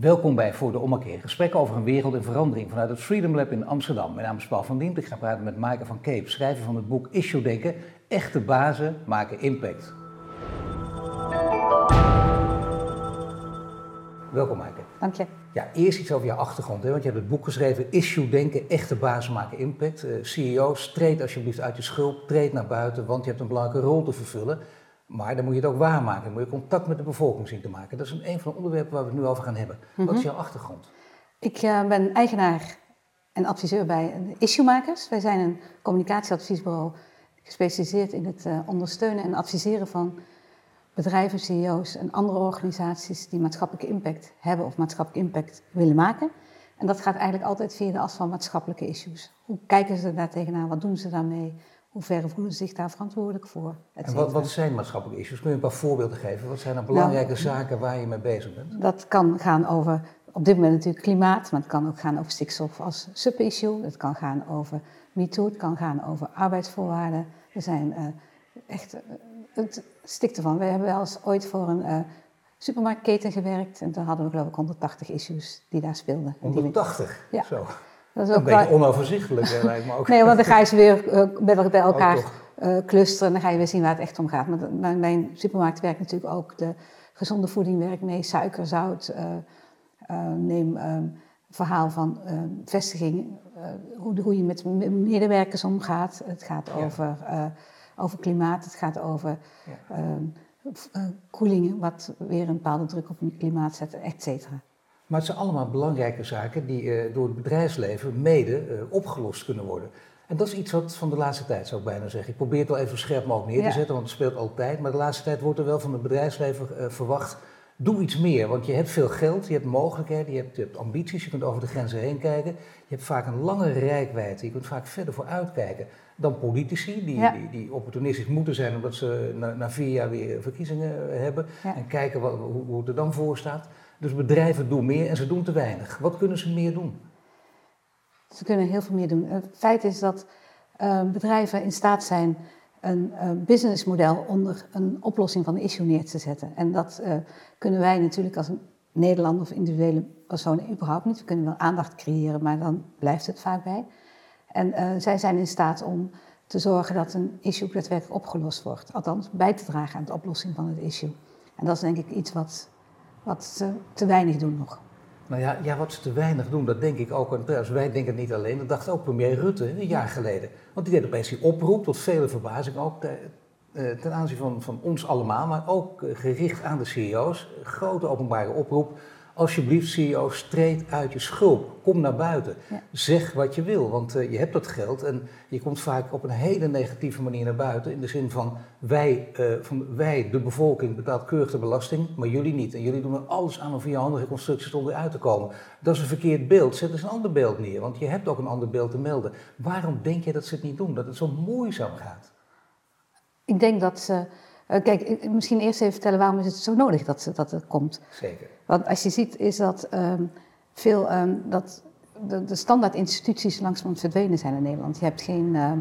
Welkom bij Voor de Ommekeer. Gesprekken over een wereld in verandering vanuit het Freedom Lab in Amsterdam. Mijn naam is Paul van Dient. Ik ga praten met Maaike van Keep, schrijver van het boek Issue Denken. Echte bazen maken impact. Welkom Maaike. Dank je. Ja, eerst iets over je achtergrond. Hè? Want je hebt het boek geschreven Issue Denken, echte bazen maken impact. Uh, CEO's, treed alsjeblieft uit je schulp, treed naar buiten, want je hebt een belangrijke rol te vervullen. Maar dan moet je het ook waarmaken. Dan moet je contact met de bevolking zien te maken. Dat is een van de onderwerpen waar we het nu over gaan hebben. Wat is mhm. jouw achtergrond? Ik uh, ben eigenaar en adviseur bij Issuemakers. Wij zijn een communicatieadviesbureau gespecialiseerd in het uh, ondersteunen en adviseren van bedrijven, CEO's en andere organisaties die maatschappelijke impact hebben of maatschappelijke impact willen maken. En dat gaat eigenlijk altijd via de as van maatschappelijke issues. Hoe kijken ze daar tegenaan? Wat doen ze daarmee? Hoe ver voelen ze zich daar verantwoordelijk voor? En wat, wat, zijn maatschappelijke issues? Kun je een paar voorbeelden geven? Wat zijn dan belangrijke nou, zaken waar je mee bezig bent? Dat kan gaan over, op dit moment natuurlijk klimaat, maar het kan ook gaan over stikstof als sub-issue. Het kan gaan over MeToo, het kan gaan over arbeidsvoorwaarden. Er zijn uh, echt, uh, het stikt ervan. We hebben wel eens ooit voor een uh, supermarktketen gewerkt en toen hadden we geloof ik 180 issues die daar speelden. 180? Ja. Zo. Dat is ook een beetje onoverzichtelijk, lijkt me ook. Nee, want dan ga je ze weer uh, bij elkaar uh, clusteren en dan ga je weer zien waar het echt om gaat. Maar mijn supermarkt werkt natuurlijk ook de gezonde voeding werkt mee, suiker, zout. Uh, neem een verhaal van vestiging, hoe, hoe, je met medewerkers omgaat. Het gaat over, over klimaat, het gaat over ja. koelingen, wat weer een bepaalde druk op het klimaat zet, et cetera. Maar het zijn allemaal belangrijke zaken die uh, door het bedrijfsleven mede uh, opgelost kunnen worden. En dat is iets wat van de laatste tijd zou ik bijna zeggen. Ik probeer het wel even scherp mogelijk neer te zetten, want het speelt altijd. Maar de laatste tijd wordt er wel van het bedrijfsleven uh, verwacht, doe iets meer. Want je hebt veel geld, je hebt mogelijkheden, je hebt, je hebt, ambities, je kunt over de grenzen heen kijken. Je hebt vaak een langere rijkwijde, je kunt vaak verder vooruit kijken dan politici, die, die, die, opportunistisch moeten zijn omdat ze na, na vier jaar weer verkiezingen hebben. En kijken wat, hoe, hoe het er dan voor staat. Dus bedrijven doen meer en ze doen te weinig. Wat kunnen ze meer doen? Ze kunnen heel veel meer doen. Het feit is dat uh, bedrijven in staat zijn een uh, businessmodel onder een oplossing van de issue neer te zetten. En dat uh, kunnen wij natuurlijk als Nederlander of individuele personen überhaupt niet. We kunnen wel aandacht creëren, maar dan blijft het vaak bij. En zij zijn in staat om te zorgen dat een issue daadwerkelijk opgelost wordt. Althans, bij te dragen aan de oplossing van het issue. En dat is denk ik iets wat wat ze te weinig doen nog. Nou ja, ja, wat ze te weinig doen, dat denk ik ook. En trouwens, wij denken het niet alleen, dat dacht ook premier Rutte een jaar geleden. Want die deed opeens die oproep, tot vele verbazing ook, eh, ten aanzien van, van ons allemaal, maar ook eh, gericht aan de CEO's. Grote openbare oproep alsjeblieft CEO's, treed uit je schulp. Kom naar buiten. Zeg wat je wil, want uh, je hebt dat geld en je komt vaak op een hele negatieve manier naar buiten. In de zin van wij, uh, van wij de bevolking, betaalt keurig de belasting, maar jullie niet. En jullie doen er alles aan om via handige constructies onderuit te komen. Dat is een verkeerd beeld. Zet eens een ander beeld neer, want je hebt ook een ander beeld te melden. Waarom denk je dat ze het niet doen, dat het zo moeizaam gaat? Ik denk dat ze uh, kijk, misschien eerst even vertellen waarom is het zo nodig dat, dat het komt. Zeker. Want als je ziet is dat um, veel um, dat de, de standaard instituties langzamerhand verdwenen zijn in Nederland. Je hebt geen. Uh,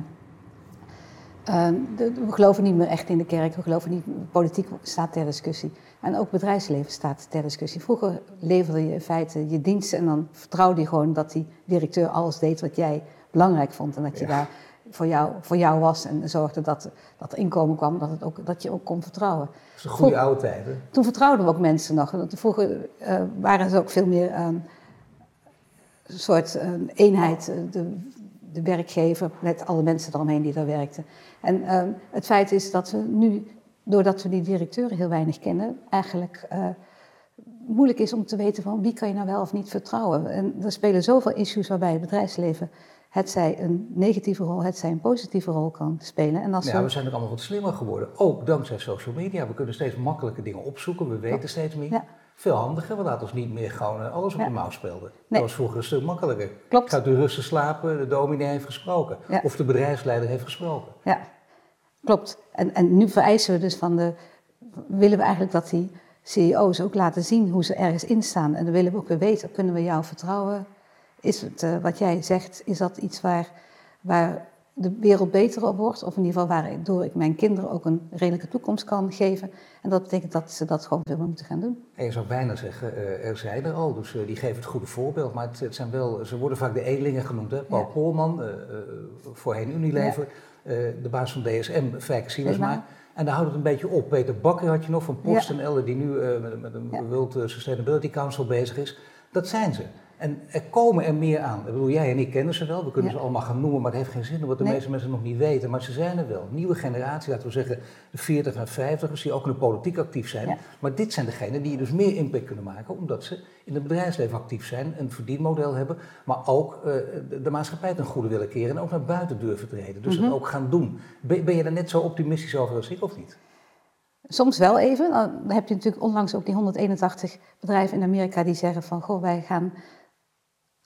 de, we geloven niet meer echt in de kerk, we geloven niet. Politiek staat ter discussie. En ook bedrijfsleven staat ter discussie. Vroeger leverde je in feite je diensten en dan vertrouwde je gewoon dat die directeur alles deed wat jij belangrijk vond. En dat je daar voor jou, voor jou was en zorgde dat, dat er inkomen kwam, dat, het ook, dat je ook kon vertrouwen. Dat is een goede oude tijd, hè? Toen vertrouwden we ook mensen nog. Vroeger uh, waren ze ook veel meer uh, een soort uh, eenheid, eh, de, de, werkgever met alle mensen eromheen die daar werkten. En ehm, het feit is dat we nu, doordat we die directeuren heel weinig kennen, eigenlijk moeilijk is om te weten van wie kan je nou wel of niet vertrouwen. En er spelen zoveel issues waarbij het bedrijfsleven het zij een negatieve rol, het zij een positieve rol kan spelen. En als ja, we zijn ook allemaal wat slimmer geworden. Ook dankzij social media. We kunnen steeds makkelijker dingen opzoeken. We weten steeds meer. Ja. Veel handiger. We laten ons niet meer gewoon eh, alles op de mouw spelen. Dat was vroeger een stuk makkelijker. Klopt. Gaat u rustig slapen, de dominee heeft gesproken. Of de bedrijfsleider heeft gesproken. Ja, klopt. En, en nu vereisen we dus van de... Willen we eigenlijk dat die CEO's ook laten zien hoe ze ergens in staan. En dan willen we ook weer weten, kunnen we jou vertrouwen? Is het, uh, wat jij zegt, is dat iets waar, waar de wereld beter op wordt. Of in ieder geval waardoor ik mijn kinderen ook een redelijke toekomst kan geven. En dat betekent dat ze dat gewoon veel meer moeten gaan doen. En je zou bijna zeggen, uh, er zijn er al, dus uh, die geven het goede voorbeeld. Maar het, het, zijn wel, ze worden vaak de edelingen genoemd. Hè? Paul ja. Polman, uh, voorheen Unilever, de baas van DSM, Fijke Siemensma. En daar houdt het een beetje op. Peter Bakker had je nog van PostNL, ja. die nu met, met, een. World Sustainability Council bezig is. Dat zijn ze. En er komen er meer aan. Ik bedoel, jij en ik kennen ze wel. We kunnen ze allemaal gaan noemen, maar het heeft geen zin omdat de meeste mensen nog niet weten. Maar ze zijn er wel. Nieuwe generatie, laten we zeggen de 40 en 50ers, die ook in de politiek actief zijn. Maar dit zijn degenen die dus meer impact kunnen maken, omdat ze in het bedrijfsleven actief zijn, een verdienmodel hebben, maar ook uh, de, de, maatschappij ten goede willen keren en ook naar buiten durven treden. Dus mm het ook gaan doen. Ben, ben je daar net zo optimistisch over als ik, of niet? Soms wel even. Dan heb je natuurlijk onlangs ook die 181 bedrijven in Amerika die zeggen van, goh, wij gaan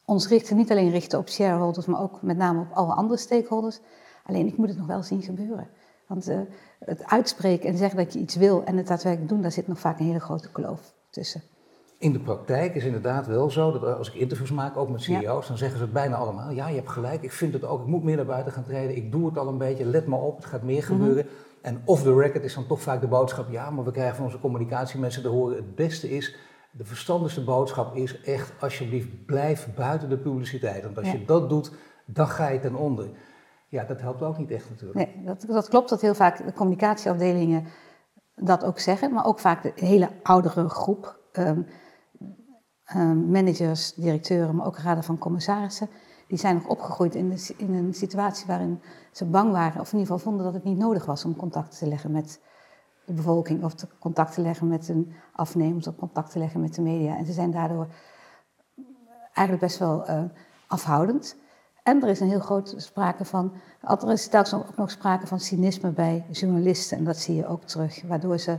ons richten, niet alleen richten op shareholders, maar ook met name op alle andere stakeholders. Alleen ik moet het nog wel zien gebeuren. Want uh, het uitspreken en zeggen dat je iets wil en het daadwerkelijk doen, daar zit nog vaak een hele grote kloof tussen. In de praktijk is inderdaad wel zo dat als ik interviews maak, ook met CEO's, dan zeggen ze het bijna allemaal. Ja, je hebt gelijk, ik vind het ook, ik moet meer naar buiten gaan treden, ik doe het al een beetje, let maar op, het gaat meer mhm. gebeuren. En off the record is dan toch vaak de boodschap, ja, maar we krijgen van onze communicatiemensen te horen, het beste is de verstandigste boodschap is echt, alsjeblieft, blijf buiten de publiciteit. Want als je dat doet, dan ga je ten onder. Ja, dat helpt ook niet echt natuurlijk. Nee, dat, dat klopt dat heel vaak de communicatieafdelingen dat ook zeggen, maar ook vaak de hele oudere groep, um, um, managers, directeuren, maar ook raden van commissarissen, die zijn nog opgegroeid in, de, in, een situatie waarin ze bang waren, of in ieder geval vonden dat het niet nodig was om contact te leggen met de bevolking of te contact te leggen met hun afnemers of contact te leggen met de media. En ze zijn daardoor eigenlijk best wel uh, afhoudend. En er is een heel groot sprake van, er is telkens ook nog sprake van cynisme bij journalisten. En dat zie je ook terug, waardoor ze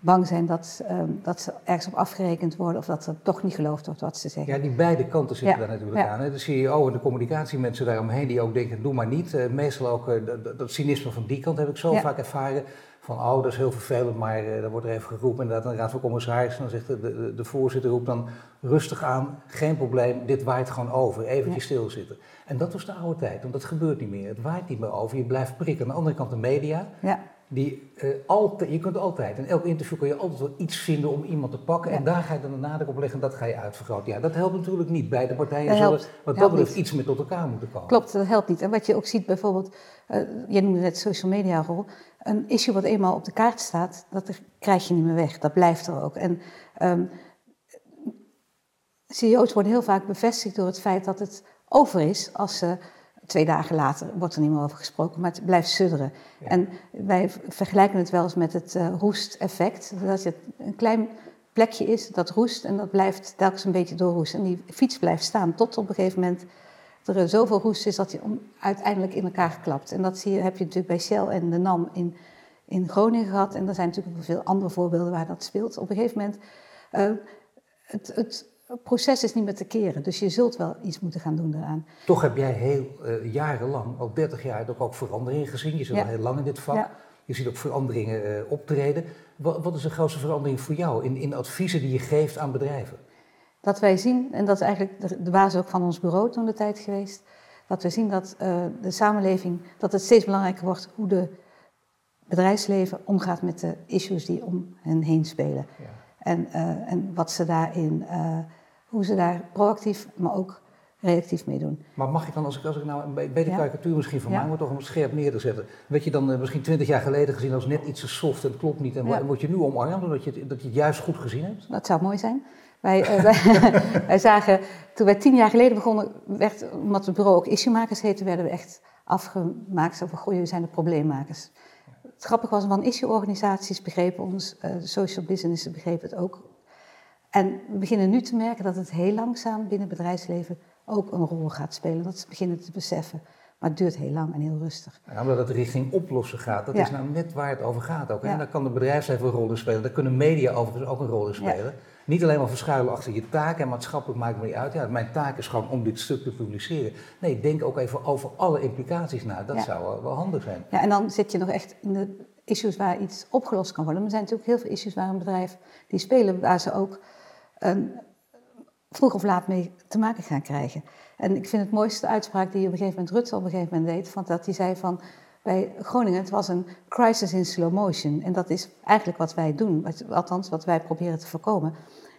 bang zijn dat, um, dat ze ergens op afgerekend worden of dat er toch niet geloofd wordt wat ze zeggen. Ja, die beide kanten zitten daar natuurlijk aan. Hè? De CEO en de communicatiemensen daaromheen die ook denken, doe maar niet. Uh, meestal ook uh, dat, dat, cynisme van die kant heb ik zo vaak ervaren van oh, dat is heel vervelend, maar uh, dan wordt er even geroepen inderdaad een raad van commissarissen. Dan zegt de, de, de, voorzitter roept dan rustig aan, geen probleem, dit waait gewoon over, eventjes ja. stilzitten. En dat was de oude tijd, want dat gebeurt niet meer. Het waait niet meer over, je blijft prikken. Aan de andere kant de media, ja. Die uh, altijd, je kunt altijd, in elk interview kun je altijd wel iets vinden om iemand te pakken. Ja. En daar ga je dan de nadruk op leggen en dat ga je uitvergroten. Ja, dat helpt natuurlijk niet. Beide partijen zullen wat dat betreft iets meer tot elkaar moeten komen. Klopt, dat helpt niet. En wat je ook ziet bijvoorbeeld, uh, je noemde net social media rol een issue wat eenmaal op de kaart staat, dat krijg je niet meer weg. Dat blijft er ook. En um, CEO's worden heel vaak bevestigd door het feit dat het over is als ze twee dagen later wordt er niet meer over gesproken, maar het blijft sudderen. En wij vergelijken het wel eens met het uh, roesteffect. Dat het een klein plekje is dat roest en dat blijft telkens een beetje doorroesten. En die fiets blijft staan tot op een gegeven moment er zoveel roest is dat hij uiteindelijk in elkaar geklapt. En dat zie je, heb je natuurlijk bij Shell en de NAM in, in Groningen gehad. En er zijn natuurlijk ook veel andere voorbeelden waar dat speelt. Op een gegeven moment, uh, het, het proces is niet meer te keren. Dus je zult wel iets moeten gaan doen daaraan. Toch heb jij heel uh, jarenlang, al 30 jaar, ook, ook veranderingen gezien. Je zit al heel lang in dit vak. Ja. Je ziet ook veranderingen uh, optreden. Wat, wat, is de grootste verandering voor jou in, in adviezen die je geeft aan bedrijven? dat wij zien, en dat is eigenlijk de, de basis ook van ons bureau toen de tijd geweest, dat we zien dat uh, de samenleving, dat het steeds belangrijker wordt hoe de bedrijfsleven omgaat met de issues die om hen heen spelen. Ja. En, uh, en wat ze daarin, uh, hoe ze daar proactief, maar ook reactief mee doen. Maar mag ik dan, als ik, als ik nou een beetje ja. karikatuur misschien van ja. maar toch om het scherp neer te zetten. Werd je dan misschien twintig jaar geleden gezien als net iets te soft en het klopt niet. En ja. word je nu omarmd omdat je, dat je het juist goed gezien hebt? Dat zou mooi zijn. Wij, uh, wij, wij, zagen, toen wij tien jaar geleden begonnen, werd, omdat het bureau ook issue-makers heette, werden we echt afgemaakt. Van, goh, jullie zijn de probleemmakers. Het grappige was, van issue-organisaties begrepen ons, uh, social business begrepen het ook. En we beginnen nu te merken dat het heel langzaam binnen het bedrijfsleven ook een rol gaat spelen. Dat ze beginnen te beseffen. Maar het duurt heel lang en heel rustig. Ja, omdat het richting oplossen gaat. Dat is nou net waar het over gaat ook. Ja. En daar kan de bedrijfsleven een rol in spelen. Daar kunnen media overigens ook een rol in spelen. Ja. Niet alleen maar verschuilen achter je taak en maatschappelijk maakt me niet uit. Ja, mijn taak is gewoon om dit stuk te publiceren. Nee, denk ook even over alle implicaties na. Dat zou wel handig zijn. Ja, en dan zit je nog echt in de issues waar iets opgelost kan worden. Maar er zijn natuurlijk heel veel issues waar een bedrijf die spelen, waar ze ook een vroeg of laat mee te maken gaan krijgen. En ik vind het mooiste uitspraak die op een gegeven moment Rutte op een gegeven moment deed, van dat hij zei van bij Groningen, het was een crisis in slow motion. En dat is eigenlijk wat wij doen, althans wat wij proberen te voorkomen,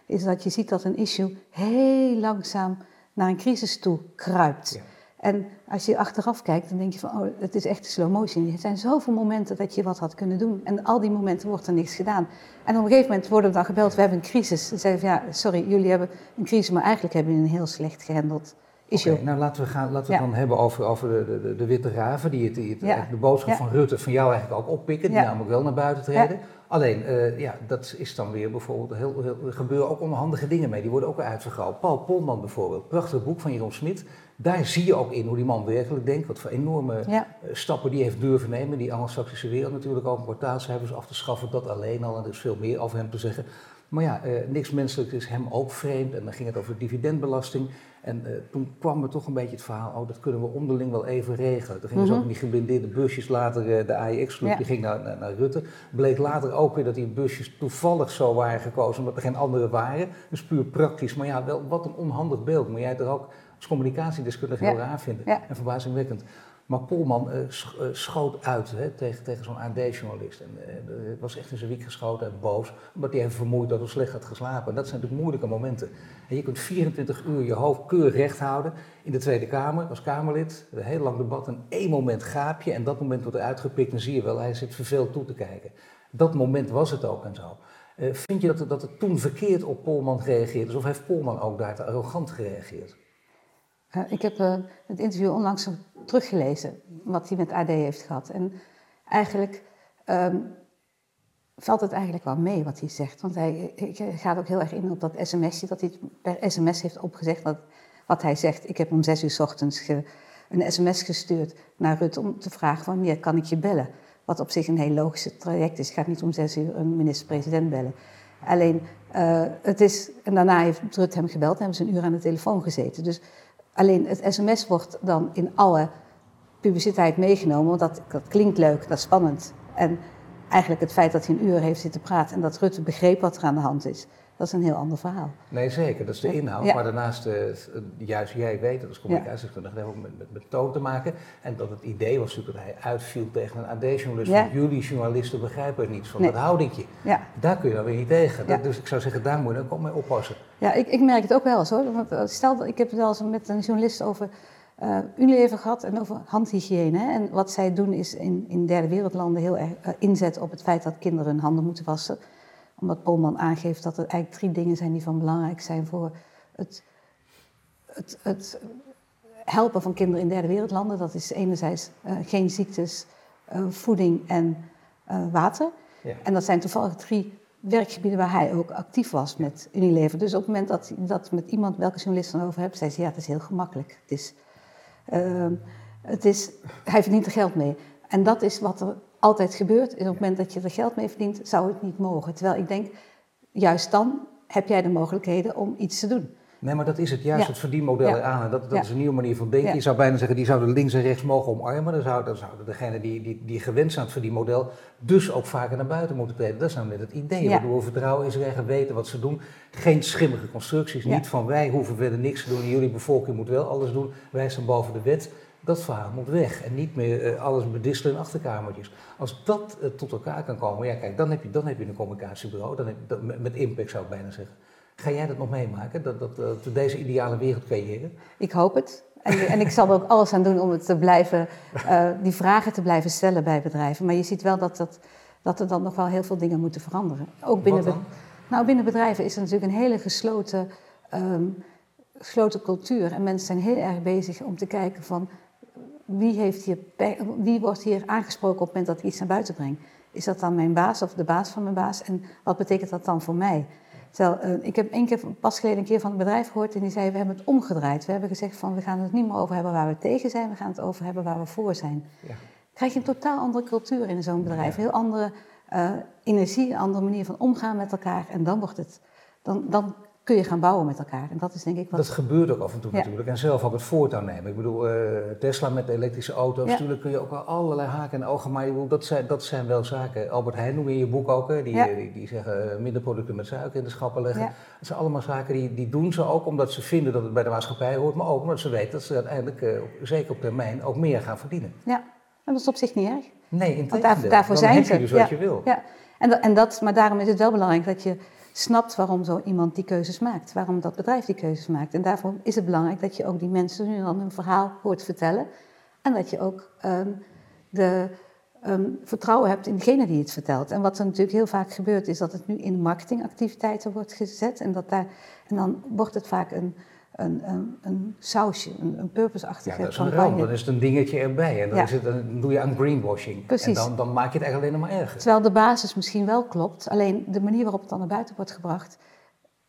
is dat je ziet dat een issue heel langzaam naar een crisis toe kruipt. En als je achteraf kijkt, dan denk je van, oh, het is echt slow motion. Er zijn zoveel momenten dat je wat had kunnen doen. En al die momenten wordt er niks gedaan. En op een gegeven moment worden we dan gebeld, we hebben een crisis. Dan zeggen van, ja, sorry, jullie hebben een crisis, maar eigenlijk hebben jullie een heel slecht gehandeld Okay, nou, laten we, gaan, laten we het dan hebben over, over de, de, de witte raven, die het, die het de boodschap van Rutte van jou eigenlijk ook oppikken, die namelijk wel naar buiten treden. Alleen, uh, ja, dat is dan weer bijvoorbeeld, heel, heel, er gebeuren ook onhandige dingen mee, die worden ook uitvergroot. Paul Polman bijvoorbeeld, prachtig boek van Jeroen Smit, daar zie je ook in hoe die man werkelijk denkt, wat voor enorme eh, stappen die heeft durven nemen, die anglo-saxische wereld natuurlijk ook, portaalcijfers af te schaffen, dat alleen al, en er is veel meer over hem te zeggen. Maar ja, uh, niks menselijks is hem ook vreemd. En dan ging het over dividendbelasting. En uh, toen kwam er toch een beetje het verhaal, oh dat kunnen we onderling wel even regelen. Toen gingen ze mm ook in die geblindeerde busjes later, uh, de AEX-club, die ging naar, naar, naar, Rutte. Bleek later ook weer dat die busjes toevallig zo waren gekozen, omdat er geen andere waren. Dus puur praktisch, maar ja, wel wat een onhandig beeld. Moet jij het er ook als communicatiedeskundige heel raar vinden en verbazingwekkend. Maar Polman uh, schoot uit hè, tegen, tegen zo'n AD-journalist. En het was echt in zijn wiek geschoten en boos, omdat hij even vermoeid dat hij slecht had geslapen. En dat zijn natuurlijk moeilijke momenten. En je kunt 24 uur je hoofd keurig recht houden in de Tweede Kamer als Kamerlid. Een heel lang debat en één moment gaap je en dat moment wordt er uitgepikt en zie je wel, hij zit verveeld toe te kijken. Dat moment was het ook en zo. vind je dat, dat het toen verkeerd op Polman gereageerd is of heeft Polman ook daar te arrogant gereageerd? Ik heb het interview onlangs teruggelezen wat hij met AD heeft gehad. En eigenlijk um, valt het eigenlijk wel mee wat hij zegt. Want hij, gaat ook heel erg in op dat sms'je, dat hij per sms heeft opgezegd. Dat, wat hij zegt, ik heb om zes uur s ochtends een sms gestuurd naar Rutte om te vragen wanneer kan ik je bellen. Wat op zich een heel logisch traject is. Ik ga niet om zes uur een minister-president bellen. Alleen, het is, en daarna heeft Rutte hem gebeld en hebben ze een uur aan de telefoon gezeten. Dus Alleen het sms wordt dan in alle publiciteit meegenomen, want dat, dat klinkt leuk, dat is spannend. En eigenlijk het feit dat hij een uur heeft zitten praten en dat Rutte begreep wat er aan de hand is, dat is een heel ander verhaal. Nee, zeker, dat is de inhoud. Maar daarnaast, uh, juist jij weet, dat is communicatiedeskundige, dat heeft ook met, met, met, toon te maken. En dat het idee was natuurlijk dat hij uitviel tegen een AD-journalist. Ja. jullie journalisten begrijpen er niets van, nee. dat houdingje. Ja. Daar kun je dan weer niet tegen. Dat, dus ik zou zeggen, daar moet je ook mee oppassen. Ja, ik, ik merk het ook wel eens hoor. Want eh, stel, ik heb het wel eens met een journalist over uh, Unilever gehad en over handhygiëne. Hè. En wat zij doen is in, in derde wereldlanden heel erg uh, inzetten op het feit dat kinderen hun handen moeten wassen omdat Polman aangeeft dat er eigenlijk drie dingen zijn die van belangrijk zijn voor het, het, het helpen van kinderen in derde wereldlanden. Dat is enerzijds uh, geen ziektes, uh, voeding en uh, water. Ja. En dat zijn toevallig drie werkgebieden waar hij ook actief was met Unilever. Dus op het moment dat dat met iemand, welke journalist dan over hebt, zei ze ja, het is heel gemakkelijk. Het is, het is, hij verdient er geld mee. En dat is wat er altijd gebeurt. En op het moment dat je er geld mee verdient, zou het niet mogen. Terwijl ik denk, juist dan heb jij de mogelijkheden om iets te doen. Nee, maar dat is het juist, ja. het verdienmodel ja. aan. Dat, dat is een nieuwe manier van denken. Je zou bijna zeggen, die zouden links en rechts mogen omarmen. Dan zouden, dan zouden degene die, die, die gewend zijn aan het verdienmodel dus ook vaker naar buiten moeten treden. Dat is namelijk het idee. Waardoor we vertrouwen is er weten wat ze doen. Geen schimmige constructies. Niet van wij hoeven verder niks te doen. Jullie bevolking moet wel alles doen. Wij staan boven de wet. Dat verhaal moet weg en niet meer uh, alles bedisselen in achterkamertjes. Als dat uh, tot elkaar kan komen, ja kijk, dan heb je, dan heb je een communicatiebureau, dan heb je, dat, met, met, impact zou ik bijna zeggen. Ga jij dat nog meemaken, dat, dat, dat we deze ideale wereld creëren? Ik hoop het. En, en, ik zal er ook alles aan doen om het te blijven, uh, die vragen te blijven stellen bij bedrijven. Maar je ziet wel dat, dat, dat er dan nog wel heel veel dingen moeten veranderen. Ook binnen, be, nou, binnen bedrijven is er natuurlijk een hele gesloten, um, gesloten cultuur. En mensen zijn heel erg bezig om te kijken van wie, heeft hier, wie wordt hier aangesproken op het moment dat ik iets naar buiten breng? Is dat dan mijn baas of de baas van mijn baas? En wat betekent dat dan voor mij? Terwijl, uh, ik heb één keer, pas geleden een keer van het bedrijf gehoord en die zei, we hebben het omgedraaid. We hebben gezegd van, we gaan het niet meer over hebben waar we tegen zijn, we gaan het over hebben waar we voor zijn. Ja. Krijg je een totaal andere cultuur in zo'n bedrijf. Heel andere uh, energie, een andere manier van omgaan met elkaar. En dan wordt het, dan, dan kun je gaan bouwen met elkaar. En dat is denk ik wat... Dat gebeurt ook af en toe natuurlijk. En zelf ook het voortouw nemen. Ik bedoel, uh, Tesla met de elektrische auto's, natuurlijk kun je ook allerlei haken en ogen. Maar dat, zijn, dat zijn wel zaken. Albert Heijn noem je in je boek ook, hè, die, die, die, zeggen eh, minder producten met suiker in de schappen leggen. Dat zijn allemaal zaken die, die doen ze ook omdat ze vinden dat het bij de maatschappij hoort. Maar ook omdat ze weten dat ze uiteindelijk, uh, zeker op termijn, ook meer gaan verdienen. Ja, en dat is op zich niet erg. Nee, in daar, daarvoor Dan zijn ze. je dus wat je wil. Ja. En, en dat, maar daarom is het wel belangrijk dat je snapt waarom zo iemand die keuzes maakt. Waarom dat bedrijf die keuzes maakt. En daarvoor is het belangrijk dat je ook die mensen nu dan een verhaal hoort vertellen. En dat je ook um, de um, vertrouwen hebt in degene die het vertelt. En wat er natuurlijk heel vaak gebeurt, is dat het nu in marketingactiviteiten wordt gezet. En, dat daar, en dan wordt het vaak een, een, een, een sausje, een, een purpose-achtige ja, dat is campagne. een dan is het een dingetje erbij. En dan, Ja. is het, dan doe je aan greenwashing. Precies. En dan, dan maak je het eigenlijk alleen nog maar erger. Terwijl de basis misschien wel klopt, alleen de manier waarop het dan naar buiten wordt gebracht,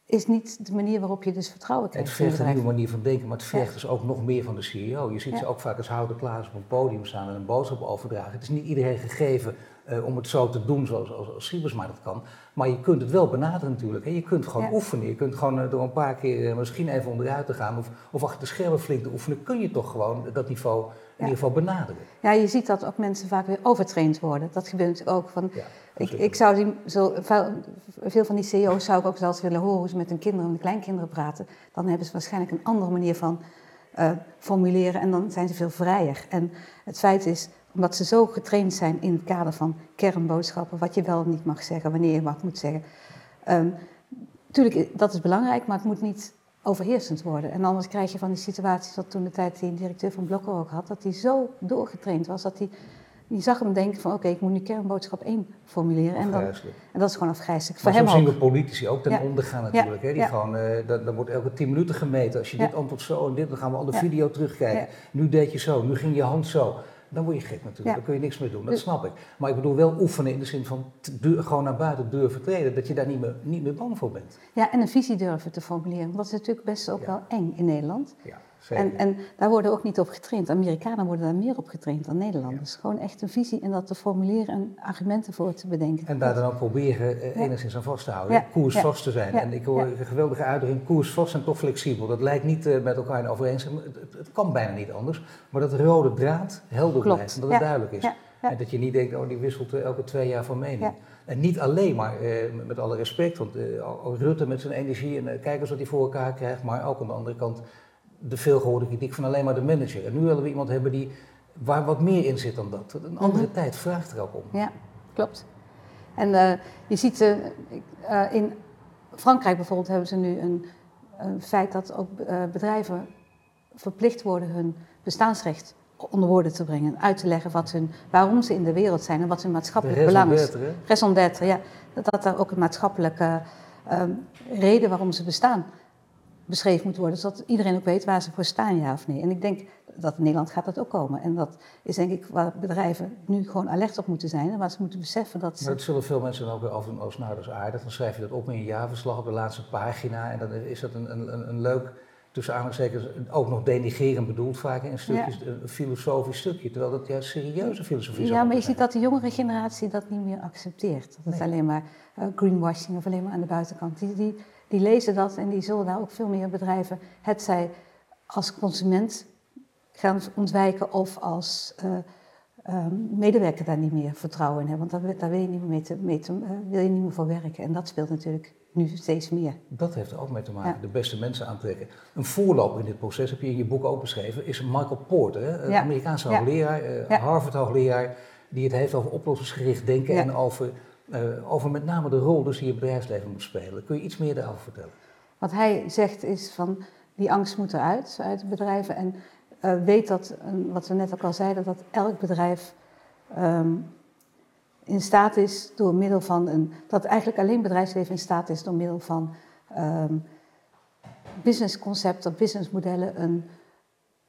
is niet de manier waarop je dus vertrouwen Het krijgt. in vergt een nieuwe manier van denken, maar het vergt Ja. dus ook nog meer van de CEO. Je ziet Ja. ze ook vaak als houden klaar op een podium staan en een boodschap overdragen. Het is niet iedereen gegeven eh, om het zo te doen zoals als, als Siebersma dat kan. Maar je kunt het wel benaderen natuurlijk. Hè. Je kunt gewoon Ja. oefenen. Je kunt gewoon eh, door een paar keer eh, misschien even onderuit te gaan of, of achter de schermen flink te oefenen. Kun je toch gewoon dat niveau in ieder geval benaderen. Ja, je ziet dat ook mensen vaak weer overtraind worden. Dat gebeurt ook. Van, Ja, ik, ik zou die, zo, veel, van die CEO's zou ik ook zelfs willen horen hoe ze met hun kinderen en de kleinkinderen praten. Dan hebben ze waarschijnlijk een andere manier van formuleren en dan zijn ze veel vrijer. En het feit is, omdat ze zo getraind zijn in het kader van kernboodschappen, wat je wel en niet mag zeggen, wanneer je wat moet zeggen. Ehm tuurlijk, dat is belangrijk, maar het moet niet overheersend worden. En anders krijg je van die situaties, wat toen de tijd die directeur van Blokker ook had, dat hij zo doorgetraind was, dat hij, je zag hem denken van oké, ik moet nu kernboodschap 1 formuleren. En, dan, en dat is gewoon afgrijzelijk. Voor hem zien we politici ook ten Ja. onder gaan natuurlijk. Hè? Die Ja. gewoon, eh, dat, dat wordt elke tien minuten gemeten. Als je dit antwoord zo en dit, dan gaan we al de video terugkijken. Nu deed je zo, nu ging je hand zo. Dan word je gek natuurlijk, Ja. dan kun je niks meer doen, dat Dus- snap ik. Maar ik bedoel wel oefenen in de zin van gewoon naar buiten durven treden, dat je daar niet meer, niet meer bang voor bent. Ja, en een visie durven te formuleren. Want dat is natuurlijk best ook Ja. wel eng in Nederland. Ja. En, en daar worden ook niet op getraind. Amerikanen worden daar meer op getraind dan Nederlanders. Gewoon echt een visie en dat te formuleren en argumenten voor te bedenken. En daar dan ook proberen eh, Ja. enigszins aan vast te houden, Ja. koersvast te zijn. En ik hoor een geweldige uitdrukking, koersvast en toch flexibel. Dat lijkt niet eh, met elkaar in overeenstemming, het, het, kan bijna niet anders. Maar dat de rode draad helder Klopt. blijft dat het duidelijk is. En dat je niet denkt, oh die wisselt elke twee jaar van mening. En niet alleen maar, eh, met- alle respect, want Rutte met zijn energie en kijk eens wat hij voor elkaar krijgt. Maar ook aan de andere kant de veelgehoorde kritiek van alleen maar de manager. En nu willen we iemand hebben die, waar wat meer in zit dan dat. Een andere Mhm. tijd vraagt er ook om. Ja, klopt. En eh, je ziet eh, in Frankrijk bijvoorbeeld hebben ze nu een, een feit dat ook bedrijven verplicht worden hun bestaansrecht onder woorden te brengen. Uit te leggen wat hun, waarom ze in de wereld zijn en wat hun maatschappelijk belang is. raison d'être, ja. Dat, dat daar ook een maatschappelijke reden waarom ze bestaan beschreven moet worden. Zodat iedereen ook weet waar ze voor staan, ja of nee. En ik denk dat in Nederland gaat dat ook komen. En dat is denk ik waar bedrijven nu gewoon alert op moeten zijn. En waar ze moeten beseffen dat ze... Maar dat zullen veel mensen dan ook weer afdoen als nou dat is aardig. Dan schrijf je dat op in je jaarverslag op de laatste pagina. En dan is dat een, een, een- leuk, tussen aanhalingstekens, ook nog denigerend bedoeld vaak in stukjes, een filosofisch stukje. Terwijl dat juist serieuze filosofie zou Ja, maar je ziet dat de jongere generatie dat niet meer accepteert. Dat het Nee. alleen maar eh, greenwashing of alleen maar aan de buitenkant. Die, die, die lezen dat en die zullen daar ook veel meer bedrijven, het zij als consument gaan ontwijken of als eh, eh, medewerker daar niet meer vertrouwen in hebben. Want daar, daar wil je niet meer, mee te, mee te- eh, wil je niet meer voor werken. En dat speelt natuurlijk nu steeds meer. Dat heeft er ook mee te maken, Ja. de beste mensen aantrekken. Een voorloper in dit proces, heb je in je boek ook beschreven, is Michael Porter, hè? Ja. Amerikaanse hoogleraar, eh, Ja. Harvard-hoogleraar, die het heeft over oplossingsgericht denken en over, eh, over met name de rol dus die je bedrijfsleven moet spelen. Kun je iets meer daarover vertellen? Wat hij zegt is van die angst moet eruit uit bedrijven. En eh, weet dat, eh, wat we net ook al zeiden, dat elk bedrijf ehm, in staat is door middel van een. Dat eigenlijk alleen bedrijfsleven in staat is door middel van ehm businessconcepten, businessmodellen, een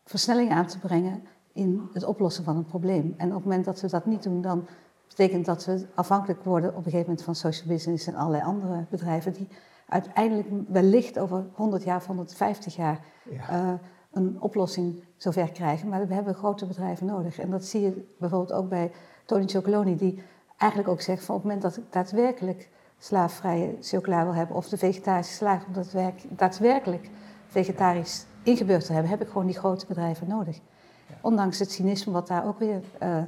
versnelling aan te brengen in het oplossen van een probleem. En op het moment dat we dat niet doen, dan betekent dat we afhankelijk worden op een gegeven moment van social business en allerlei andere bedrijven die uiteindelijk wellicht over 100 jaar of 150 jaar Ja. eh, een oplossing zover krijgen. Maar we hebben grote bedrijven nodig. En dat zie je bijvoorbeeld ook bij Tony Chocoloni, die eigenlijk ook zegt van op het moment dat daadwerkelijk slaafvrije chocola wil hebben of de vegetarische slaag om dat werk, daadwerkelijk vegetarisch ingebeurd te hebben, heb ik gewoon die grote bedrijven nodig. Ondanks het cynisme wat daar ook weer uh,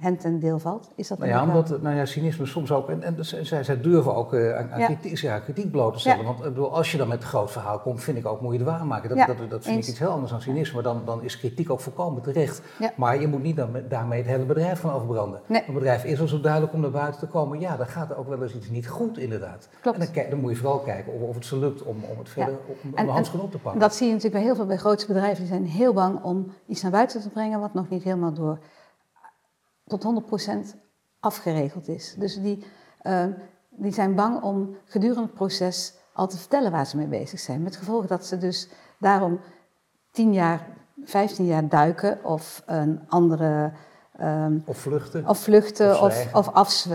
hen ten deel valt, is dat nou ja, omdat, nou ja, cynisme soms ook, en, en zij, zij durven ook uh, aan, ja. kritiek, ja, kritiek bloot te stellen. Want ik bedoel, als je dan met een groot verhaal komt, vind ik ook, moet je het waarmaken. Dat, dat, dat, vind ik iets heel anders dan cynisme, dan, dan is kritiek ook volkomen terecht. Maar je moet niet dan daarmee het hele bedrijf van overbranden. Nee. Een bedrijf is al zo duidelijk om naar buiten te komen, ja, dan gaat er ook wel eens iets niet goed inderdaad. Klopt. En dan, dan moet je vooral kijken of, of het ze lukt om, om het verder om, om de handschoen op te pakken. Dat zie je natuurlijk bij heel veel bij grootste bedrijven, die zijn heel bang om iets naar buiten te brengen wat nog niet helemaal door tot 100% afgeregeld is. Dus die, uh, die zijn bang om gedurende het proces al te vertellen waar ze mee bezig zijn. Met gevolg dat ze dus daarom 10 jaar, 15 jaar duiken of een andere. Um, of vluchten. Of vluchten of, of,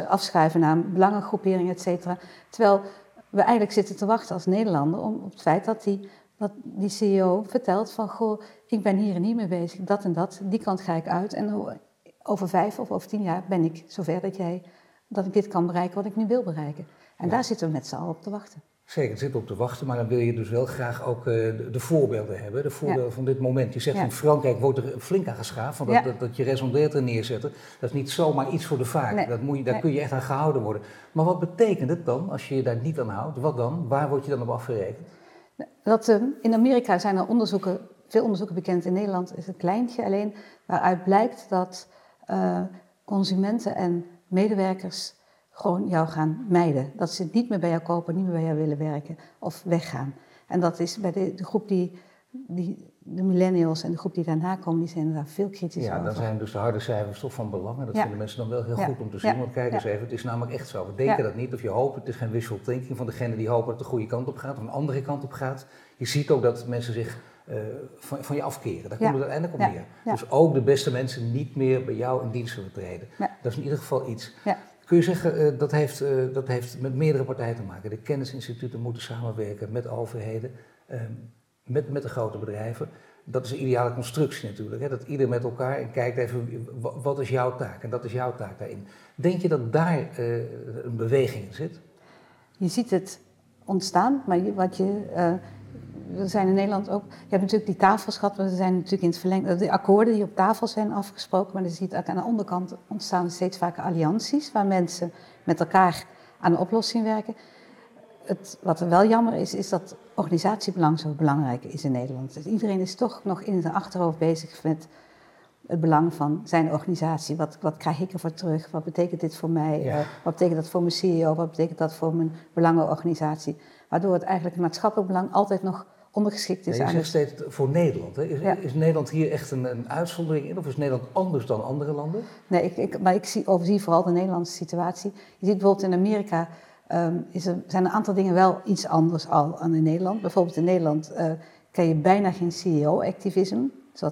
afschuiven naar belangengroeperingen, et cetera. Terwijl we eigenlijk zitten te wachten als Nederlander om, op het feit dat die, dat die CEO vertelt van... goh, ik ben hier en hier mee bezig, dat en dat, die kant ga ik uit. En over vijf of over tien jaar ben ik zover dat, jij, dat ik dit kan bereiken wat ik nu wil bereiken. En daar zitten we met z'n allen op te wachten. Zeker, zitten op te wachten, maar dan wil je dus wel graag ook uh, de, voorbeelden hebben, de voorbeelden van dit moment. Je zegt in Frankrijk wordt er flink aan geschaafd, van dat, dat, dat, je resondeert neerzetten. Dat is niet zomaar iets voor de vaak, dat moet je, daar kun je echt aan gehouden worden. Maar wat betekent het dan als je je daar niet aan houdt? Wat dan? Waar word je dan op afgerekend? Dat, uh, in Amerika zijn er onderzoeken, veel onderzoeken bekend. In Nederland is het kleintje alleen, waaruit blijkt dat uh, consumenten en medewerkers gewoon jou gaan mijden. Dat ze niet meer bij jou kopen, niet meer bij jou willen werken of weggaan. En dat is bij de, de groep die, die, de millennials en de groep die daarna komen, die zijn daar veel kritischer ja, over. Ja, dan zijn dus de harde cijfers toch van belang. En dat vinden mensen dan wel heel goed om te zien. Want kijk eens even, het is namelijk echt zo. We denken dat niet of je hoopt. Het is geen wishful thinking van degene die hopen dat het de goede kant op gaat of een andere kant op gaat. Je ziet ook dat mensen zich uh, van, van, je afkeren. Daar komt het uiteindelijk op neer. Dus ook de beste mensen niet meer bij jou in dienst zullen treden. Dat is in ieder geval iets. Kun je zeggen, uh, dat, heeft, uh, dat heeft met meerdere partijen te maken. De kennisinstituten moeten samenwerken met overheden, ehm, met, met de grote bedrijven. Dat is een ideale constructie natuurlijk. Hè? Dat ieder met elkaar en kijkt even, wat is jouw taak? En dat is jouw taak daarin. Denk je dat daar een beweging in zit? Je ziet het ontstaan, maar wat je we zijn in Nederland ook. Je hebt natuurlijk die tafels gehad, maar er zijn natuurlijk in het verlengde. De akkoorden die op tafel zijn afgesproken, maar je ziet ook aan de onderkant ontstaan steeds vaker allianties waar mensen met elkaar aan een oplossing werken. Het, wat er wel jammer is, is dat organisatiebelang zo belangrijk is in Nederland. Dus iedereen is toch nog in zijn achterhoofd bezig met het belang van zijn organisatie. Wat, wat krijg ik ervoor terug? Wat betekent dit voor mij? Wat betekent dat voor mijn CEO? Wat betekent dat voor mijn belangenorganisatie? Waardoor het eigenlijk het maatschappelijk belang altijd nog ondergeschikt is. Ja, je zegt steeds voor Nederland. Hè? Is, is, Nederland hier echt een, een, uitzondering in of is Nederland anders dan andere landen? Nee, ik, ik, maar ik zie, overzie vooral de Nederlandse situatie. Je ziet bijvoorbeeld in Amerika um, is er, zijn een aantal dingen wel iets anders al dan in Nederland. Bijvoorbeeld in Nederland uh, ken je bijna geen CEO-activisme. Uh,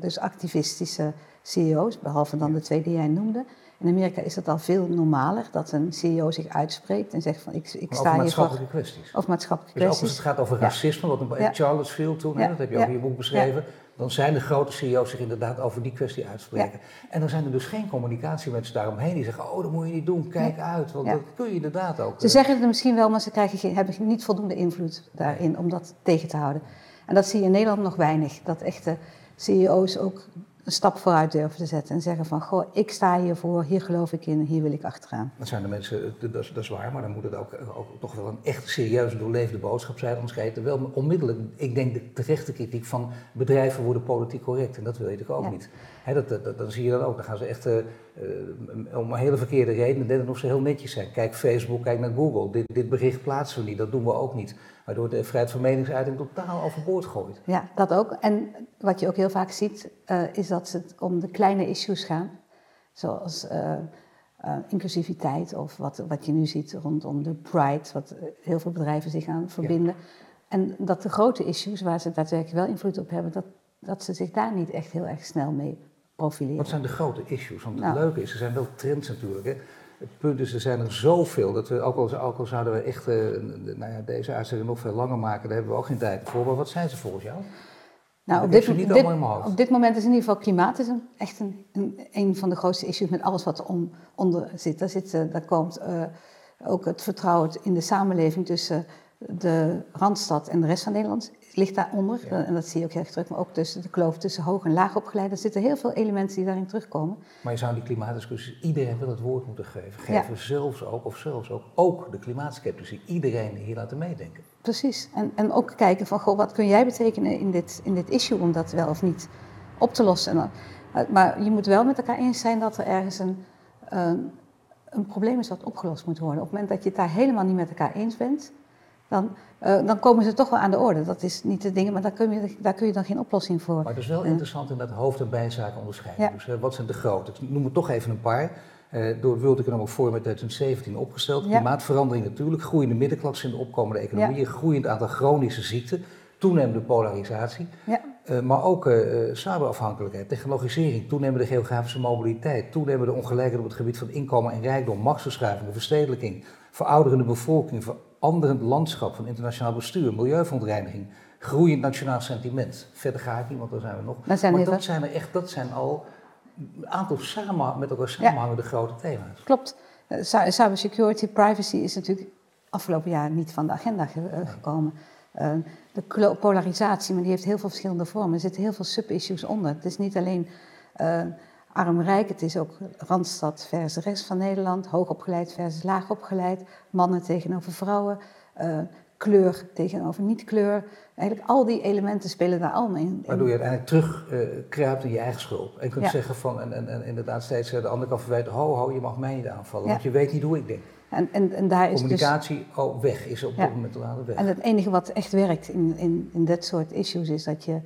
dus activistische CEO's, behalve dan de twee die jij noemde. In Amerika is het al veel normaler dat een CEO zich uitspreekt en zegt van ik, ik sta hier voor... maatschappelijke kwesties. Of maatschappelijke dus kwesties. als het gaat over racisme, wat in ja. Charlottesville toen, ja. dat heb je ook in je boek beschreven, dan zijn de grote CEO's zich inderdaad over die kwestie uitspreken. En dan zijn er dus geen communicatiemensen daaromheen die zeggen, oh dat moet je niet doen, kijk uit, want dat kun je inderdaad ook. Ze eh, zeggen het misschien wel, maar ze krijgen geen, hebben niet voldoende invloed daarin om dat tegen te houden. En dat zie je in Nederland nog weinig, dat echte CEO's ook een stap vooruit durven te zetten en zeggen van, goh, ik sta hiervoor, hier geloof ik in, hier wil ik achteraan. Dat zijn de mensen, dat is, dat is waar, maar dan moet het ook, ook, toch wel een echt serieuze doorleefde boodschap zijn, anders krijg je wel onmiddellijk, ik denk de terechte kritiek van bedrijven worden politiek correct en dat wil je natuurlijk ook niet. dat, dat, dat, zie je dan ook, dan gaan ze echt uh, om een hele verkeerde redenen, net of ze heel netjes zijn. Kijk Facebook, kijk naar Google, dit, dit bericht plaatsen we niet, dat doen we ook niet waardoor de vrijheid van meningsuiting totaal overboord gooit. Ja, dat ook. En wat je ook heel vaak ziet, uh, is dat het om de kleine issues gaan. Zoals uh, inclusiviteit of wat, wat je nu ziet rondom de Pride, wat heel veel bedrijven zich aan verbinden. Ja. En dat de grote issues, waar ze daadwerkelijk wel invloed op hebben, dat, dat ze zich daar niet echt heel erg snel mee profileren. Wat zijn de grote issues? Want het nou. leuke is, er zijn wel trends natuurlijk. Hè? Het punt is, er zijn er zoveel dat we, ook al, ook al zouden we echt uh, nou ja, deze uitzending nog veel langer maken, daar hebben we ook geen tijd voor. Maar wat zijn ze volgens jou? Nou, op dit, dit, op dit, moment is in ieder geval klimaat is een, echt een, een, een, van de grootste issues met alles wat er om, onder zit. Daar, zit, uh, daar komt uh, ook het vertrouwen in de samenleving tussen de Randstad en de rest van Nederland ligt daaronder. Ja. En dat zie je ook heel erg terug. Maar ook tussen de kloof tussen hoog en laag opgeleid. Er zitten heel veel elementen die daarin terugkomen. Maar je zou die klimaatdiscussie iedereen wil het woord moeten geven. Geven zelfs ook, of zelfs ook, ook de klimaatskeptici. Iedereen hier laten meedenken. Precies. En, en ook kijken van, goh, wat kun jij betekenen in dit, in dit issue om dat wel of niet op te lossen. Eh, maar je moet wel met elkaar eens zijn dat er ergens een, een, een probleem is wat opgelost moet worden. Op het moment dat je het daar helemaal niet met elkaar eens bent dan, uh, dan komen ze toch wel aan de orde. Dat is niet de dingen, maar daar kun je, daar kun je dan geen oplossing voor. Maar het is wel interessant in dat hoofd- en bijzaken onderscheiden. Ja. Dus uh, wat zijn de grote? Ik noem er toch even een paar. Uh, door het World Economic Forum in 2017 opgesteld. Ja. Klimaatverandering natuurlijk, groeiende middenklasse in de opkomende economieën, ja. groeiend aantal chronische ziekten, toenemende polarisatie, ja. maar ook cyberafhankelijkheid, technologisering, toenemende geografische mobiliteit, toenemende ongelijkheid op het gebied van inkomen en rijkdom, machtsverschuiving, verstedelijking, verouderende bevolking, veranderend landschap van internationaal bestuur, milieuverontreiniging, groeiend nationaal sentiment. Verder ga ik niet, want daar zijn we nog. Dat zijn maar dat zijn er echt, dat zijn al een aantal samen, met elkaar samenhangende ja. grote thema's. Klopt. Cybersecurity, privacy is natuurlijk afgelopen jaar niet van de agenda ge gekomen. Uh, de polarisatie, maar die heeft heel veel verschillende vormen. Er zitten heel veel sub-issues onder. Het is niet alleen uh, arm-rijk, het is ook Randstad versus rest van Nederland, hoogopgeleid versus laagopgeleid, mannen tegenover vrouwen, uh, kleur tegenover niet-kleur. Eigenlijk al die elementen spelen daar allemaal in. Waardoor je uiteindelijk terugkruipt uh, in je eigen schulp. En kunt ja. zeggen van, en, en, en, inderdaad steeds de andere kant verwijten, ho ho, je mag mij niet aanvallen, ja. want je weet niet hoe ik denk. En, en, en daar is Communicatie, dus, oh, weg, is op ja. dit moment al weg. En het enige wat echt werkt in, in, in dit soort issues is dat je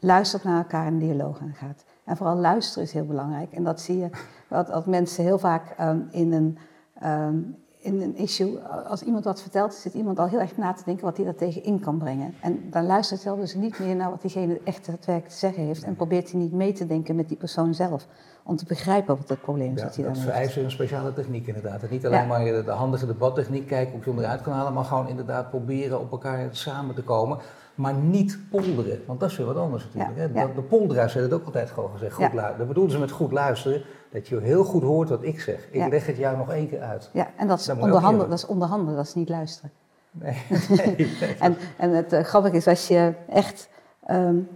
luistert naar elkaar en dialoog aangaat. En vooral luisteren is heel belangrijk. En dat zie je dat, dat mensen heel vaak um, in, een, um, in een issue, als iemand wat vertelt, zit iemand al heel erg na te denken wat hij daar tegen in kan brengen. En dan luistert hij dus niet meer naar wat diegene echt het werk te zeggen heeft. En probeert hij niet mee te denken met die persoon zelf. Om te begrijpen wat het probleem is. Ja, dat hij dan dat vereist een speciale techniek inderdaad. En niet alleen ja. maar de handige debattechniek kijken of je hem eruit kan halen, maar gewoon inderdaad proberen op elkaar samen te komen maar niet polderen. Want dat is weer wat anders natuurlijk. Ja, hè? Ja. De polderaars hebben het ook altijd gewoon gezegd. Goed ja. luisteren. Dat bedoelen ze met goed luisteren, dat je heel goed hoort wat ik zeg. Ik leg het jou nog één keer uit. Ja, en dat is, onderhandelen, dat is onderhandelen, dat is niet luisteren. Nee, en, en het uh, grappige is, als je echt um,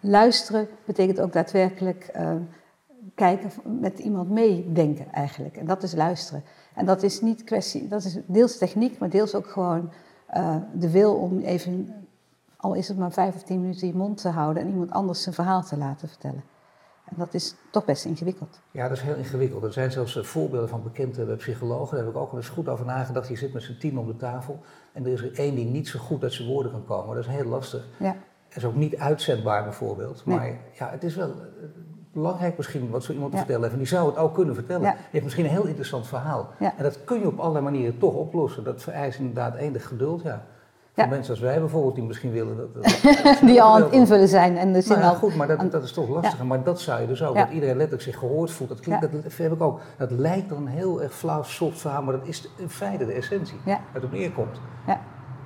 luisteren, betekent ook daadwerkelijk um, kijken, met iemand meedenken eigenlijk. En dat is luisteren. En dat is niet kwestie, dat is deels techniek, maar deels ook gewoon uh, de wil om even al is het maar vijf of tien minuten je mond te houden en iemand anders zijn verhaal te laten vertellen. En dat is toch best ingewikkeld. Ja, dat is heel ingewikkeld. Er zijn zelfs voorbeelden van bekende psychologen. Daar heb ik ook wel eens goed over nagedacht. Je zit met z'n tien om de tafel en er is er één die niet zo goed uit zijn woorden kan komen. Dat is heel lastig. Ja. Dat is ook niet uitzendbaar bijvoorbeeld. Maar nee. ja, het is wel belangrijk misschien wat zo iemand te ja. vertellen heeft. En die zou het ook kunnen vertellen. Ja. Je hebt misschien een heel interessant verhaal. Ja. En dat kun je op allerlei manieren toch oplossen. Dat vereist inderdaad enig geduld, ja. Voor mensen als wij bijvoorbeeld, die misschien willen dat... dat die al aan het invullen zijn en de zin nou, ja, goed, maar dat, dat is toch lastiger. Maar dat zou je dus ook, dat iedereen letterlijk zich gehoord voelt. Dat, klinkt, dat heb ik ook. Dat lijkt dan heel erg flauw, soft verhaal, maar dat is in feite de essentie. Ja. Het op neerkomt. Ja.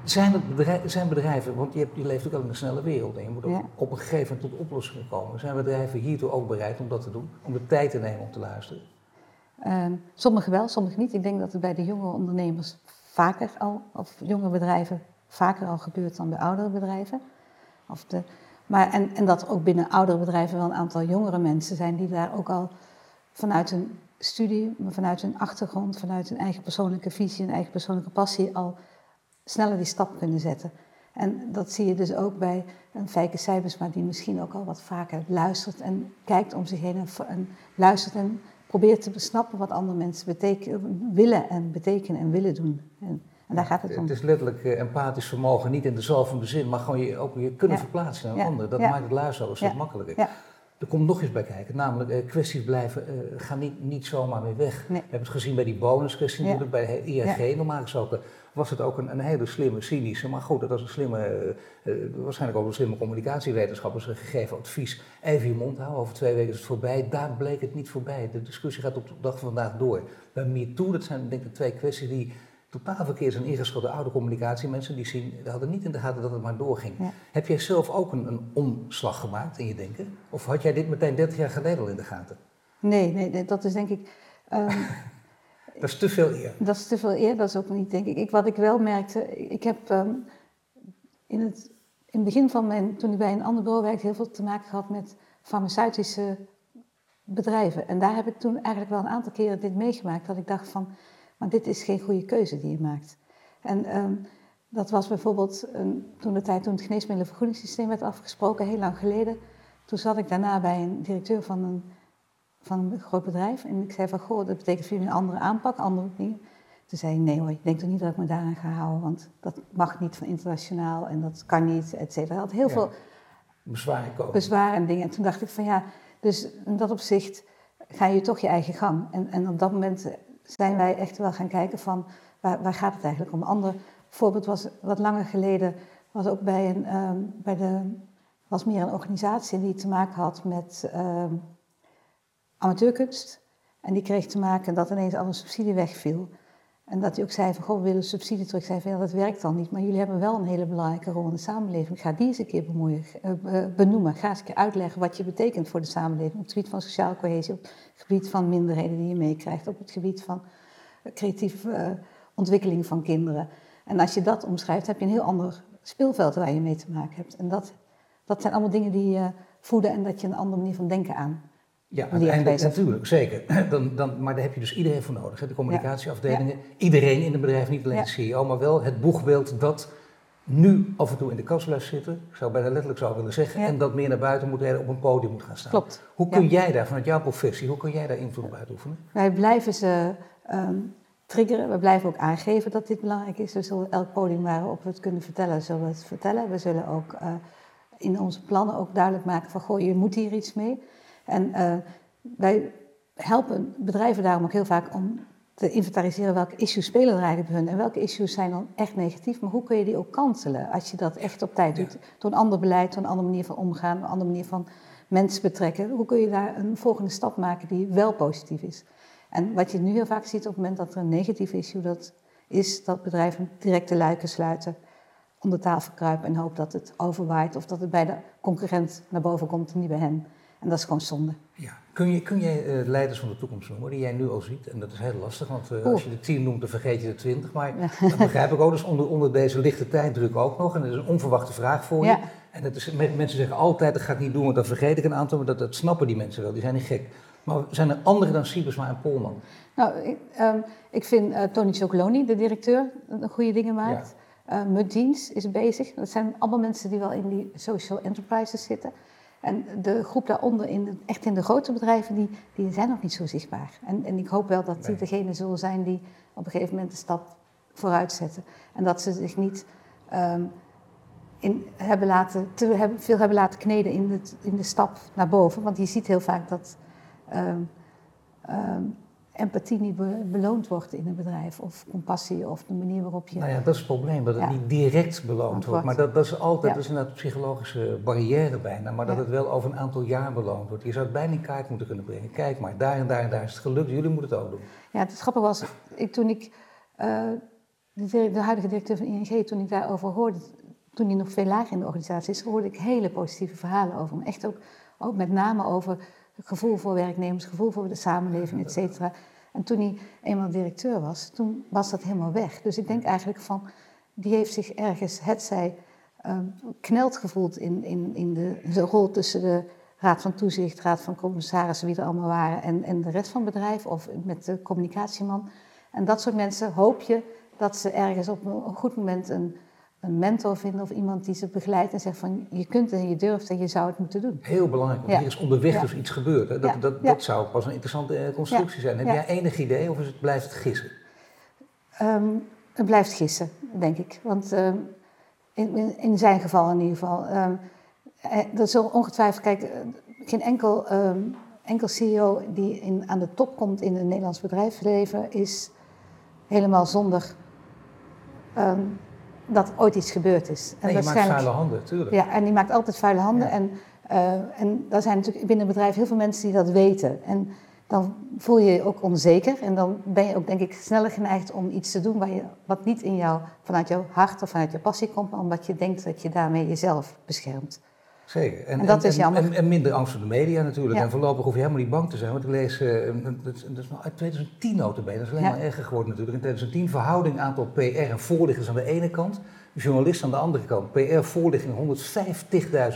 Zijn, het bedrijven, zijn bedrijven, want je, hebt, je leeft ook al in een snelle wereld en je moet ook op een gegeven moment tot oplossingen komen. Zijn bedrijven hiertoe ook bereid om dat te doen? Om de tijd te nemen om te luisteren? Uh, sommige wel, sommige niet. Ik denk dat het bij de jonge ondernemers vaker al, of jonge bedrijven vaker al gebeurt dan bij oudere bedrijven. Of de, maar en, en dat ook binnen oudere bedrijven wel een aantal jongere mensen zijn die daar ook al vanuit hun studie, vanuit hun achtergrond, vanuit hun eigen persoonlijke visie, hun eigen persoonlijke passie al sneller die stap kunnen zetten. En dat zie je dus ook bij een Fijke Cijbersma die misschien ook al wat vaker luistert en kijkt om zich heen en, en luistert en probeert te besnappen wat andere mensen willen en betekenen en willen doen. En, en daar gaat het om. Het is letterlijk uh, empathisch vermogen, niet in de zalvende zin, maar gewoon je, ook je kunnen ja. verplaatsen naar een ander. Dat maakt het luisteren een stuk makkelijker. Er komt nog eens bij kijken, namelijk uh, kwesties blijven, uh, gaan niet, niet zomaar meer weg. Nee. We hebben het gezien bij die bonuskwestie natuurlijk, bij ING normaal gesproken was het ook een, een, hele slimme, cynische, maar goed, dat was een slimme, waarschijnlijk ook een slimme communicatiewetenschappers gegeven advies. Even je mond houden, over twee weken is het voorbij. Daar bleek het niet voorbij. De discussie gaat op de dag van vandaag door. Bij MeToo, dat zijn denk ik twee kwesties die totaal verkeerd zijn ingeschoten oude communicatiemensen. Die zien, hadden niet in de gaten dat het maar doorging. Ja. Heb jij zelf ook een, een, omslag gemaakt in je denken? Of had jij dit meteen 30 jaar geleden al in de gaten? Nee, nee, dat is denk ik. Um, Dat is te veel eer. Dat is te veel eer, dat is ook niet, denk ik. ik wat ik wel merkte, ik heb ehm, in, het, in het begin van mijn, toen ik bij een ander bureau werkte, heel veel te maken gehad met farmaceutische bedrijven. En daar heb ik toen eigenlijk wel een aantal keren dit meegemaakt, dat ik dacht van, maar dit is geen goede keuze die je maakt. En ehm, dat was bijvoorbeeld een, toen de tijd toen het geneesmiddelenvergoedingssysteem werd afgesproken, heel lang geleden. Toen zat ik daarna bij een directeur van een, van een groot bedrijf en ik zei van, goh, dat betekent voor jullie een andere aanpak, andere dingen. Toen zei hij, nee hoor, ik denk toch niet dat ik me daaraan ga houden, want dat mag niet van internationaal en dat kan niet, et cetera. Hij had heel veel bezwaren komen. Bezwaren en dingen. En toen dacht ik van ja, dus in dat opzicht ga je toch je eigen gang. En, en op dat moment zijn wij echt wel gaan kijken van waar, waar gaat het eigenlijk om. Een ander voorbeeld was wat langer geleden, was ook bij een, um, bij de, was meer een organisatie die te maken had met um, amateurkunst. En die kreeg te maken dat ineens alle subsidie wegviel. En dat hij ook zei van, goh, we willen subsidie terug. Van, ja, dat werkt dan niet. Maar jullie hebben wel een hele belangrijke rol in de samenleving. Ga die eens een keer uh, benoemen. Ga eens een keer uitleggen wat je betekent voor de samenleving. Op het gebied van sociale cohesie, op het gebied van minderheden die je meekrijgt. Op het gebied van creatieve uh, ontwikkeling van kinderen. En als je dat omschrijft, heb je een heel ander speelveld waar je mee te maken hebt. En dat, dat zijn allemaal dingen die je voeden en dat je een andere manier van denken aan ja, uiteindelijk natuurlijk, zeker. Dan, dan, maar daar heb je dus iedereen voor nodig. Hè? De communicatieafdelingen, iedereen in het bedrijf, niet alleen de CEO, maar wel het boegbeeld dat nu af en toe in de kast blijft zitten, ik zou bijna letterlijk zou willen zeggen, en dat meer naar buiten moet rijden, op een podium moet gaan staan. Klopt. Hoe kun jij daar, vanuit jouw professie, hoe kun jij daar invloed op uitoefenen? Wij blijven ze um, triggeren, we blijven ook aangeven dat dit belangrijk is. We zullen elk podium waarop we het kunnen vertellen, zullen we het vertellen. We zullen ook uh, in onze plannen ook duidelijk maken van, goh, je moet hier iets mee. En uh, wij helpen bedrijven daarom ook heel vaak om te inventariseren welke issues spelen er eigenlijk bij hun en welke issues zijn dan echt negatief, maar hoe kun je die ook kanselen als je dat echt op tijd doet, door een ander beleid, door een andere manier van omgaan, een andere manier van mensen betrekken. Hoe kun je daar een volgende stap maken die wel positief is? En wat je nu heel vaak ziet op het moment dat er een negatief issue dat is, dat bedrijven direct de luiken sluiten, onder tafel kruipen en hopen dat het overwaait of dat het bij de concurrent naar boven komt en niet bij hen. En dat is gewoon zonde. Ja. Kun, je, kun jij uh, leiders van de toekomst noemen die jij nu al ziet? En dat is heel lastig, want uh, als je de tien noemt, dan vergeet je de twintig. Maar ja. dat begrijp ik ook. Dus onder, onder deze lichte tijddruk ook nog. En dat is een onverwachte vraag voor je. En dat is, mensen zeggen altijd, dat ga ik niet doen, want dan vergeet ik een aantal. Maar dat, dat snappen die mensen wel, die zijn niet gek. Maar zijn er anderen dan Siebersma en Polman? Nou, ik, um, ik vind uh, Tony Chocoloni, de directeur, goede dingen maakt. Ja. Uh, Muddiens is bezig. Dat zijn allemaal mensen die wel in die social enterprises zitten. En de groep daaronder, in de, echt in de grote bedrijven, die, die zijn nog niet zo zichtbaar. En, en ik hoop wel dat die degene zullen zijn die op een gegeven moment de stap vooruit zetten. En dat ze zich niet um, in hebben laten, te hebben, veel hebben laten kneden in de, in de stap naar boven. Want je ziet heel vaak dat um, um, empathie niet beloond wordt in een bedrijf. Of compassie of de manier waarop je... Nou ja, dat is het probleem, dat het niet direct beloond wordt. Maar dat, dat is altijd, ja. dat is een psychologische barrière bijna. Maar dat het wel over een aantal jaar beloond wordt. Je zou het bijna in kaart moeten kunnen brengen. Kijk maar, daar en daar en daar is het gelukt. Jullie moeten het ook doen. Ja, het grappige was, ik, toen ik... Uh, de, de, huidige directeur van ING, toen ik daarover hoorde... Toen hij nog veel lager in de organisatie is, hoorde ik hele positieve verhalen over hem. Echt ook, ook met name over gevoel voor werknemers, gevoel voor de samenleving, et cetera. En toen hij eenmaal directeur was, toen was dat helemaal weg. Dus ik denk eigenlijk van, die heeft zich ergens, hetzij, um, kneld gevoeld in, in, in de, de, rol tussen de Raad van Toezicht, Raad van Commissarissen, wie er allemaal waren, en, en de rest van het bedrijf, of met de communicatieman. En dat soort mensen hoop je dat ze ergens op een goed moment een een mentor vinden of iemand die ze begeleidt en zegt van je kunt en je durft en je zou het moeten doen. Heel belangrijk, want ja. hier is onderweg dus iets gebeurd. Hè? Dat, ja. dat, dat zou pas een interessante uh, constructie zijn. Heb jij enig idee of is het, blijft het gissen? Um, het blijft gissen, denk ik. Want um, in, in, zijn geval in ieder geval. Um, dat is ongetwijfeld, kijk, geen enkel, enkel CEO die in, aan de top komt in het Nederlands bedrijfsleven is helemaal zonder dat ooit iets gebeurd is. En nee, je maakt vuile handen, tuurlijk. Ja, en die maakt altijd vuile handen. Ja. En, uh, en er zijn natuurlijk binnen het bedrijf heel veel mensen die dat weten. En dan voel je je ook onzeker. En dan ben je ook, denk ik, sneller geneigd om iets te doen waar je, wat niet in jou, vanuit jouw hart of vanuit jouw passie komt, maar omdat je denkt dat je daarmee jezelf beschermt. Zeker. En dat is jammer. En, en minder angst voor de media natuurlijk. Ja. En voorlopig hoef je helemaal niet bang te zijn. Want ik lees, eh, dat, dat is nog uit 2010 notabene, dat is alleen Ja. maar erger geworden natuurlijk. In 2010 verhouding aantal PR en voorlichters aan de ene kant, journalisten aan de andere kant. PR voorlichting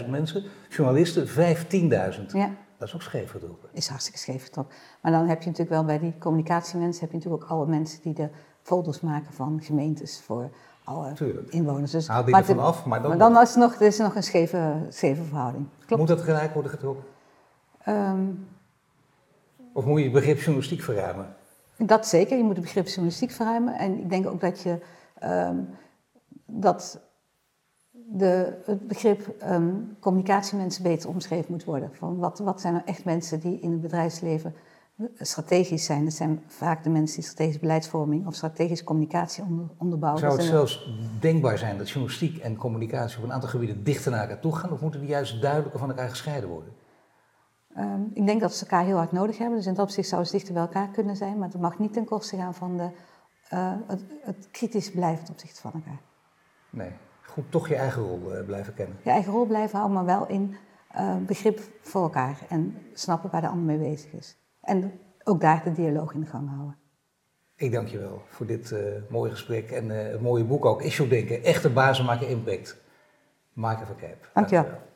150.000 mensen, journalisten 15.000. Ja, Dat is ook scheef getrokken. is hartstikke scheef getrokken. Maar dan heb je natuurlijk wel bij die communicatiemensen, heb je natuurlijk ook alle mensen die de folders maken van gemeentes voor alle Tuurlijk. inwoners. Dus, Haal die maar ervan af, maar dan, Maar dan is er nog, er is nog een scheve, scheve verhouding. Klopt. moet dat gelijk worden getrokken. Ehm, Of moet je het begrip journalistiek verruimen? Dat zeker, je moet het begrip journalistiek verruimen. En ik denk ook dat je ehm, dat de, het begrip ehm, communicatiemensen beter omschreven moet worden. Van wat, wat zijn nou echt mensen die in het bedrijfsleven strategisch zijn? Dat zijn vaak de mensen die strategische beleidsvorming of strategische communicatie onder, onderbouwen. Zou Dat het zelfs denkbaar zijn dat journalistiek en communicatie op een aantal gebieden dichter naar elkaar toe gaan? Of moeten die juist duidelijker van elkaar gescheiden worden? Ehm, ik denk dat ze elkaar heel hard nodig hebben. Dus in dat opzicht zouden ze dichter bij elkaar kunnen zijn. Maar het mag niet ten koste gaan van de, eh, het, het kritisch blijven ten opzichte van elkaar. Nee, goed toch je eigen rol eh, blijven kennen. Je eigen rol blijven houden, maar wel in eh, begrip voor elkaar. En snappen waar de ander mee bezig is. En ook daar de dialoog in de gang houden. Ik dank je wel voor dit eh, mooie gesprek en eh, het mooie boek ook. Issue Denken, echte bazen maken impact. Maak even kijp. Dank je wel. Dank je wel.